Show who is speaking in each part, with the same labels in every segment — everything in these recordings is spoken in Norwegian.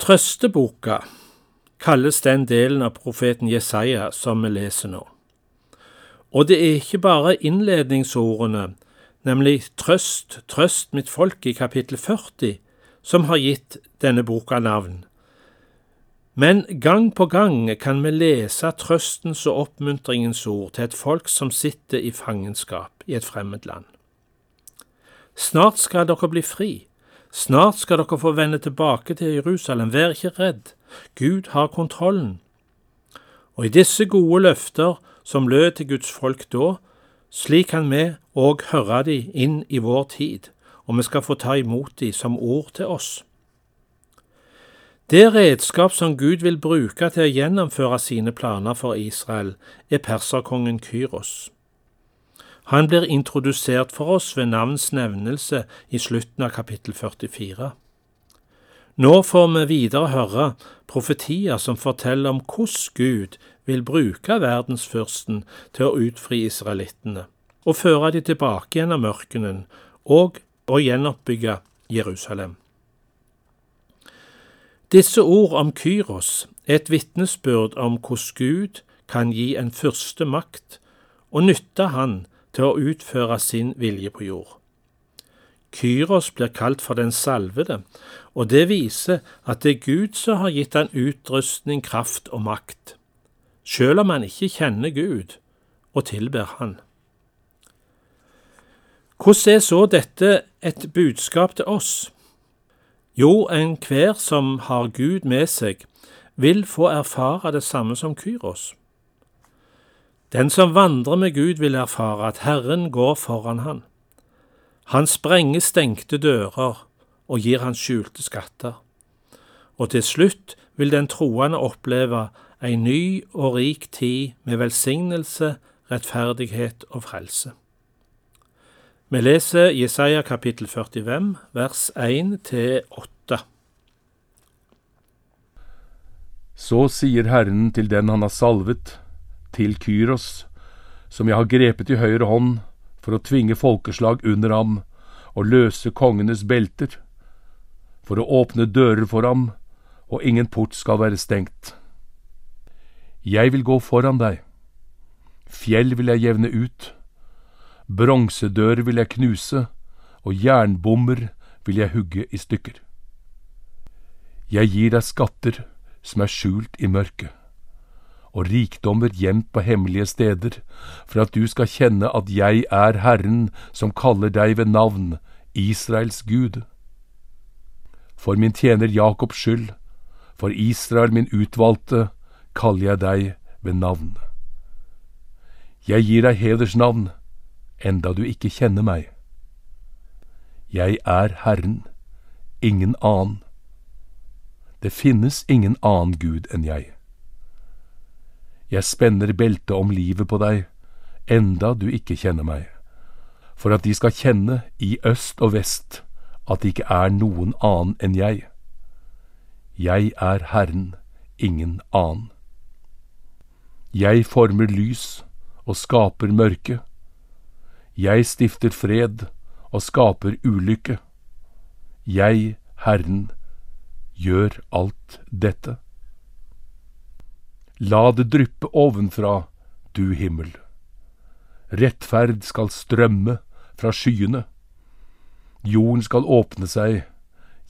Speaker 1: Trøsteboka kalles den delen av profeten Jesaja som vi leser nå. Og det er ikke bare innledningsordene, nemlig Trøst, trøst mitt folk i kapittel 40, som har gitt denne boka navn. Men gang på gang kan vi lese trøstens og oppmuntringens ord til et folk som sitter i fangenskap i et fremmed land. Snart skal dere bli fri, snart skal dere få vende tilbake til Jerusalem, vær ikke redd, Gud har kontrollen. Og i disse gode løfter som lød til Guds folk da, slik kan vi òg høre de inn i vår tid, og vi skal få ta imot de som ord til oss. Det redskap som Gud vil bruke til å gjennomføre sine planer for Israel, er perserkongen Kyros. Han blir introdusert for oss ved navns nevnelse i slutten av kapittel 44. Nå får vi videre høre profetier som forteller om hvordan Gud vil bruke verdensfyrsten til å utfri israelittene og føre dem tilbake gjennom ørkenen og å gjenoppbygge Jerusalem. Disse ord om Kyros er et vitnesbyrd om hvordan Gud kan gi en fyrste makt og nytte han til å utføre sin vilje på jord. Kyros blir kalt for den salvede, og det viser at det er Gud som har gitt han utrustning, kraft og makt, selv om han ikke kjenner Gud og tilber Han. Hvordan er så dette et budskap til oss? Jo, enhver som har Gud med seg, vil få erfare det samme som Kyros. Den som vandrer med Gud, vil erfare at Herren går foran han. Han sprenger stengte dører og gir han skjulte skatter. Og til slutt vil den troende oppleve ei ny og rik tid med velsignelse, rettferdighet og frelse. Vi leser Jesaja kapittel 45, vers 1-8.
Speaker 2: Så sier Herren til den han har salvet, til Kyros, som jeg har grepet i høyre hånd for å tvinge folkeslag under ham og løse kongenes belter, for å åpne dører for ham, og ingen port skal være stengt. Jeg vil gå foran deg, fjell vil jeg jevne ut, Bronsedører vil jeg knuse, og jernbommer vil jeg hugge i stykker. Jeg gir deg skatter som er skjult i mørket, og rikdommer gjemt på hemmelige steder, for at du skal kjenne at jeg er Herren som kaller deg ved navn, Israels Gud. For min tjener Jakobs skyld, for Israel min utvalgte, kaller jeg deg ved navn. Jeg gir deg hedersnavn, enda du ikke kjenner meg. Jeg er Herren, ingen annen. Det finnes ingen annen Gud enn jeg. Jeg spenner beltet om livet på deg, enda du ikke kjenner meg, for at de skal kjenne i øst og vest at det ikke er noen annen enn jeg. Jeg er Herren, ingen annen. Jeg former lys og skaper mørke. Jeg stifter fred og skaper ulykke. Jeg, Herren, gjør alt dette. La det dryppe ovenfra, du himmel. Rettferd skal strømme fra skyene. Jorden skal åpne seg,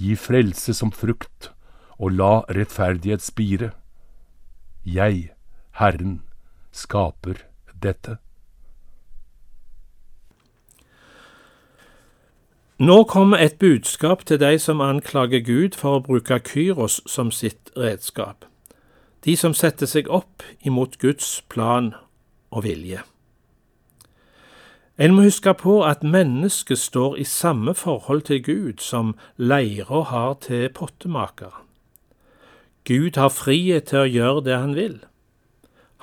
Speaker 2: gi frelse som frukt, og la rettferdighet spire. Jeg, Herren, skaper dette.
Speaker 1: Nå kommer et budskap til de som anklager Gud for å bruke Kyros som sitt redskap, de som setter seg opp imot Guds plan og vilje. En må huske på at mennesket står i samme forhold til Gud som leira har til pottemakeren. Gud har frihet til å gjøre det han vil.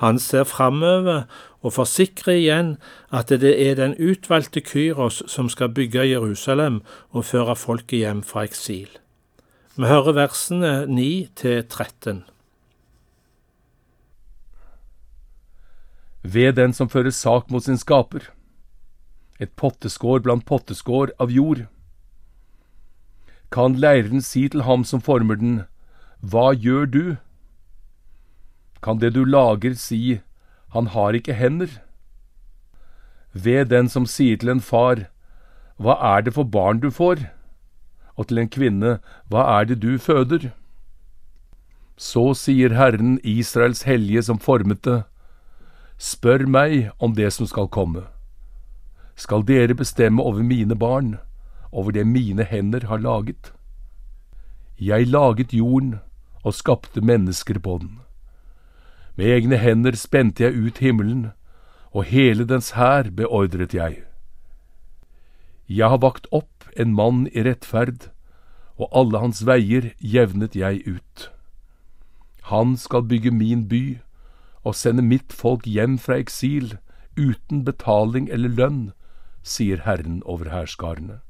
Speaker 1: Han ser framover og forsikrer igjen at det er den utvalgte Kyros som skal bygge Jerusalem og føre folket hjem fra eksil. Vi hører versene 9 til 13.
Speaker 2: Ved den som fører sak mot sin skaper, et potteskår blant potteskår av jord. Kan leiren si til ham som former den, hva gjør du? Kan det du lager si, han har ikke hender? Ved den som sier til en far, hva er det for barn du får? Og til en kvinne, hva er det du føder? Så sier Herren Israels hellige som formet det, spør meg om det som skal komme. Skal dere bestemme over mine barn, over det mine hender har laget? Jeg laget jorden og skapte mennesker på den. Med egne hender spente jeg ut himmelen, og hele dens hær beordret jeg. Jeg har vakt opp en mann i rettferd, og alle hans veier jevnet jeg ut. Han skal bygge min by og sende mitt folk hjem fra eksil uten betaling eller lønn, sier Herren over hærskarene.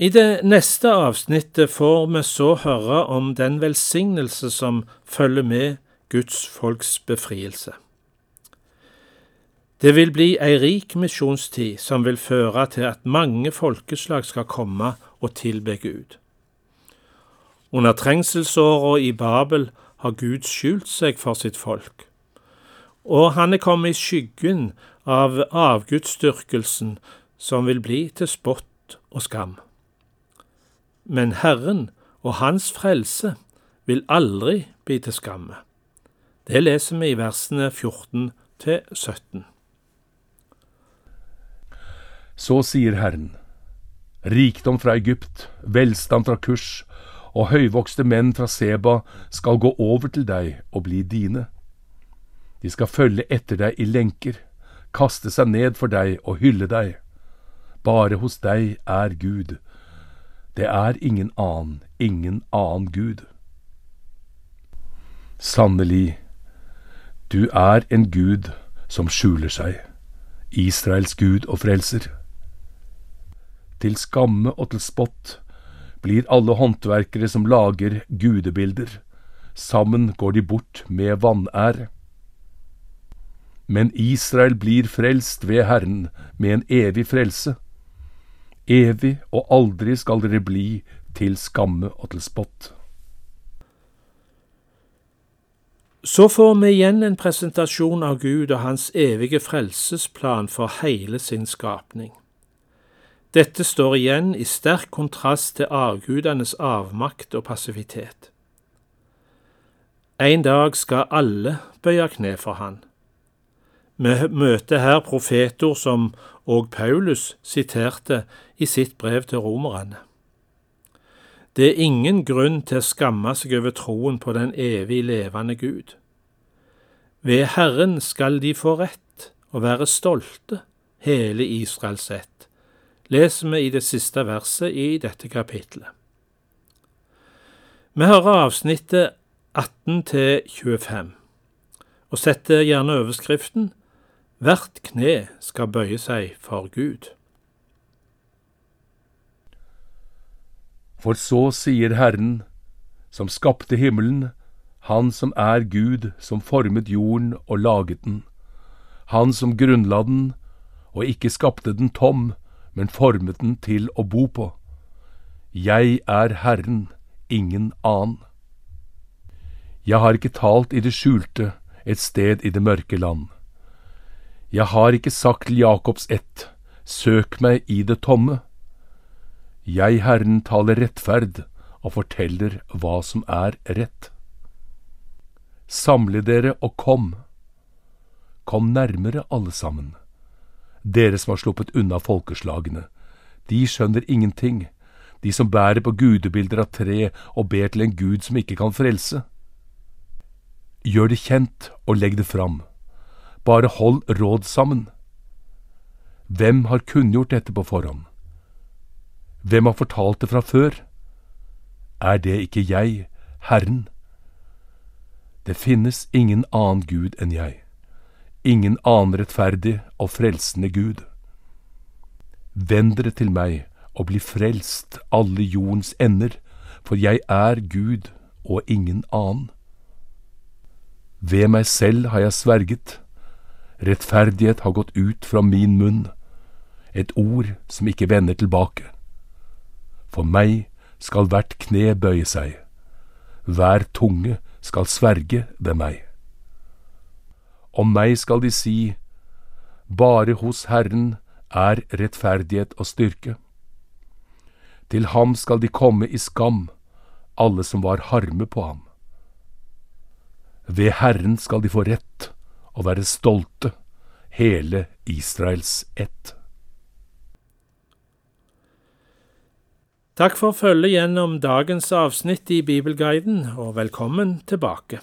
Speaker 1: I det neste avsnittet får vi så høre om den velsignelse som følger med Guds folks befrielse. Det vil bli ei rik misjonstid som vil føre til at mange folkeslag skal komme og tilbe Gud. Under trengselsåra i Babel har Gud skjult seg for sitt folk, og han er kommet i skyggen av avgudsdyrkelsen som vil bli til spott og skam. Men Herren og Hans frelse vil aldri bli til skamme. Det leser vi i versene 14 til 17.
Speaker 2: Så sier Herren, rikdom fra Egypt, velstand fra Kurs, og høyvokste menn fra Seba skal gå over til deg og bli dine. De skal følge etter deg i lenker, kaste seg ned for deg og hylle deg. Bare hos deg er Gud. Det er ingen annen, ingen annen Gud. Sannelig, du er en Gud som skjuler seg, Israels Gud og frelser. Til skamme og til spott blir alle håndverkere som lager gudebilder. Sammen går de bort med vanære. Men Israel blir frelst ved Herren med en evig frelse. Evig og aldri skal dere bli til skamme og til spott.
Speaker 1: Så får vi igjen en presentasjon av Gud og hans evige frelsesplan for hele sin skapning. Dette står igjen i sterk kontrast til avgudenes avmakt og passivitet. En dag skal alle bøye kne for han. Vi møter her profetord som òg Paulus siterte i sitt brev til romerne. Det er ingen grunn til å skamme seg over troen på den evig levende Gud. Ved Herren skal de få rett og være stolte, hele Israels ett leser vi i det siste verset i dette kapitlet. Vi hører avsnittet 18 til 25, og setter gjerne overskriften Hvert kne skal bøye seg for Gud.
Speaker 2: For så sier Herren, som skapte himmelen, Han som er Gud, som formet jorden og laget den, Han som grunnla den og ikke skapte den tom, men formet den til å bo på. Jeg er Herren, ingen annen. Jeg har ikke talt i det skjulte, et sted i det mørke land. Jeg har ikke sagt til Jakobs ett, søk meg i det tomme. Jeg, Herren, taler rettferd og forteller hva som er rett. Samle dere og kom. Kom nærmere, alle sammen dere som har sluppet unna folkeslagene. De skjønner ingenting, de som bærer på gudebilder av tre og ber til en gud som ikke kan frelse. Gjør det kjent og legg det fram. Bare hold råd sammen. Hvem har kunngjort dette på forhånd? Hvem har fortalt det fra før? Er det ikke jeg, Herren? Det finnes ingen annen Gud enn jeg ingen annen rettferdig og frelsende Gud. Vend dere til meg og bli frelst, alle jordens ender, for jeg er Gud og ingen annen. Ved meg selv har jeg sverget, rettferdighet har gått ut fra min munn, et ord som ikke vender tilbake. For meg skal hvert kne bøye seg, hver tunge skal sverge ved meg. Om meg skal de si, bare hos Herren er rettferdighet og styrke. Til ham skal de komme i skam, alle som var harme på ham. Ved Herren skal de få rett og være stolte, hele Israels ett.
Speaker 1: Takk for følget gjennom dagens avsnitt i Bibelguiden, og velkommen tilbake.